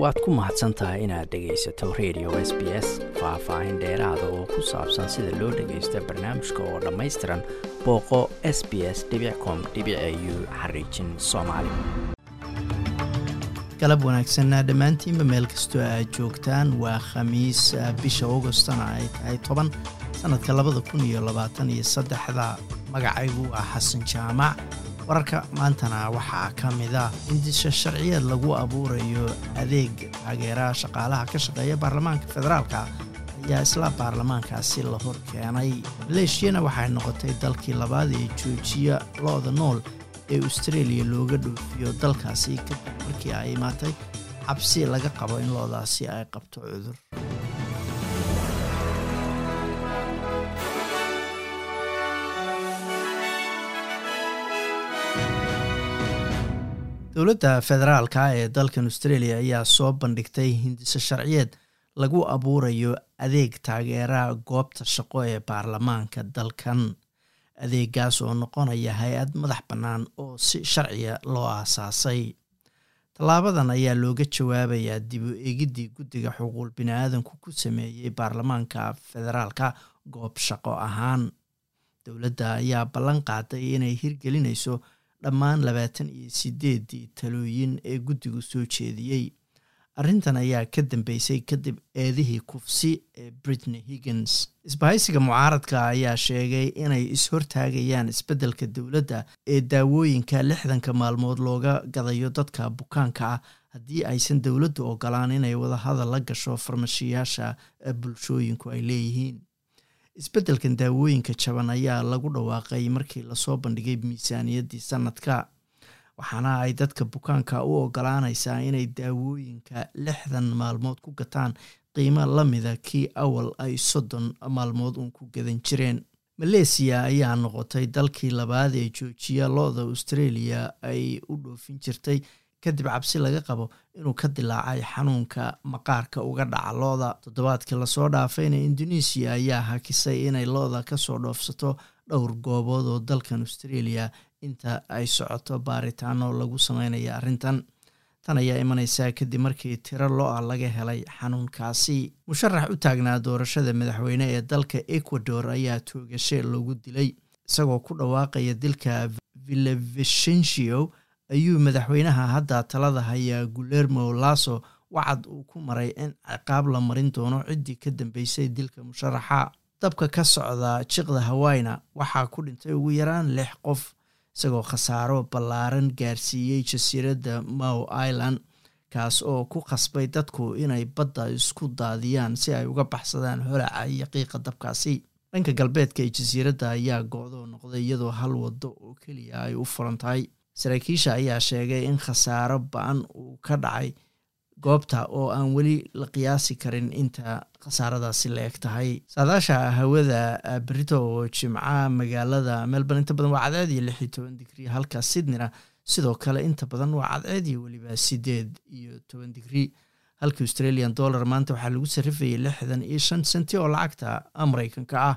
waad ku mahadsan tahay inaad dhegaysato radio s b s faah-faahin dheeraada oo ku saabsan sida loo dhagaysto barnaamijka oo dhammaystiran booqo s b s com u xariijin soomaali. Galab wanaagsanna dhammaantiinba meel kastoo aad joogtaan. Waa khamiis bisha augostana ay tahay toban sannadka labada kun iyo labaatan iyo saddexda. Magacaygu ah xasan jaamac wararka maantana waxaa ka mid ah indisha sharciyeed lagu abuurayo adeeg taageeraha shaqaalaha ka shaqeeya baarlamaanka federaalka ayaa isla baarlamaankaasi la hor keenay. Maleeshiyana waxay noqotay dalkii labaad ee joojiya lo-da nool ee australia looga dhoofiyo dalkaasi kadib markii ay imaatay cabsi laga qabo in loodaasi ay qabto cudur dowladda federaalka ee dalkan australia ayaa soo bandhigtay hindiso sharciyeed lagu abuurayo adeeg taageeraha goobta shaqo ee baarlamaanka dalkan. Adeegaas oo noqonaya hay'ad madax bannaan oo si sharciya loo aasaasay. Tallaabadan ayaa looga jawaabayaa dib u eegiddii guddiga xuquuq bini-aadanku ku sameeyey baarlamaanka federaalka goob shaqo ahaan. Dowladda ayaa ballan qaaday inay hirgelinayso dhammaan labaatan iyo sideeddii talooyin ee guddigu soo jeediyey arrintan ayaa ka dambeysay kadib eedihii kufsi ee britney higgins. Isbahaysiga mucaaradka ayaa sheegay inay is-hortaagayaan isbeddelka dowladda ee daawooyinka lixdanka maalmood looga gadayo dadka bukaanka ah haddii aysan dowladdu ogolaan inay wadahadal la gasho farmashiyaasha bulshooyinku ay leeyihiin isbeddelkan daawooyinka jaban ayaa lagu dhawaaqay markii la soo bandhigay miisaaniyaddii sanadka waxaana ay dadka bukaanka u ogolaanaysaa inay daawooyinka lixdan maalmood ku gataan qiimo lamida kii awal ay soddon maalmood uun ku gadan jireen. Maleesiya ayaa noqotay dalkii labaad ee joojiya lo-da australia ay u dhoofin jirtay kadib cabsi laga qabo inuu ka dilaacay xanuunka maqaarka uga dhaca looda. Toddobaadkii la soo dhaafayna indonesiya ayaa hakisay inay looda ka soo dhoofsato dhowr goobood oo dalkan australia. Inta ay socoto baaritaano lagu sameynaya arrintan. Tan ayaa imaneysaa kadib markii tiro lo'a laga helay xanuunkaasi. Musharax u taagnaa doorashada madaxweyne ee dalka ecuador ayaa toogashe lagu dilay isagoo ku dhawaaqaya dilka villevicentio ayuu madaxweynaha hadda talada hayaa gulermo laso wacad uu ku maray in ciqaab la marin doono ciddii ka dambeysay dilka musharaxa. Dabka ka socda jiqda hawayna waxaa ku dhintay ugu yaraan lix qof isagoo khasaaro ballaaran gaarsiiyey jasiiradda mow island kaas oo ku khasbay dadku inay badda isku daadiyaan si ay uga baxsadaan holaca iyo qiiqa dabkaasi. Dhanka galbeedka ee jasiiradda ayaa go-doo noqday iyadoo hal waddo oo keliya ay u furan tahay saraakiisha ayaa sheegay in khasaaro ba'an uu ka dhacay goobta oo aan weli la qiyaasi karin inta khasaaradaasi la eg tahay. Saadaasha hawada berito oo jimca magaalada melbourne inta badan waa cadceed iyo lix iyo toban digrii halka sydneyna sidoo kale inta badan waa cadceed iyo weliba sideed iyo toban digrii halka australian dollar maanta waxaa lagu sarrifayay lixdan iyo shan senti oo lacagta mareykanka ah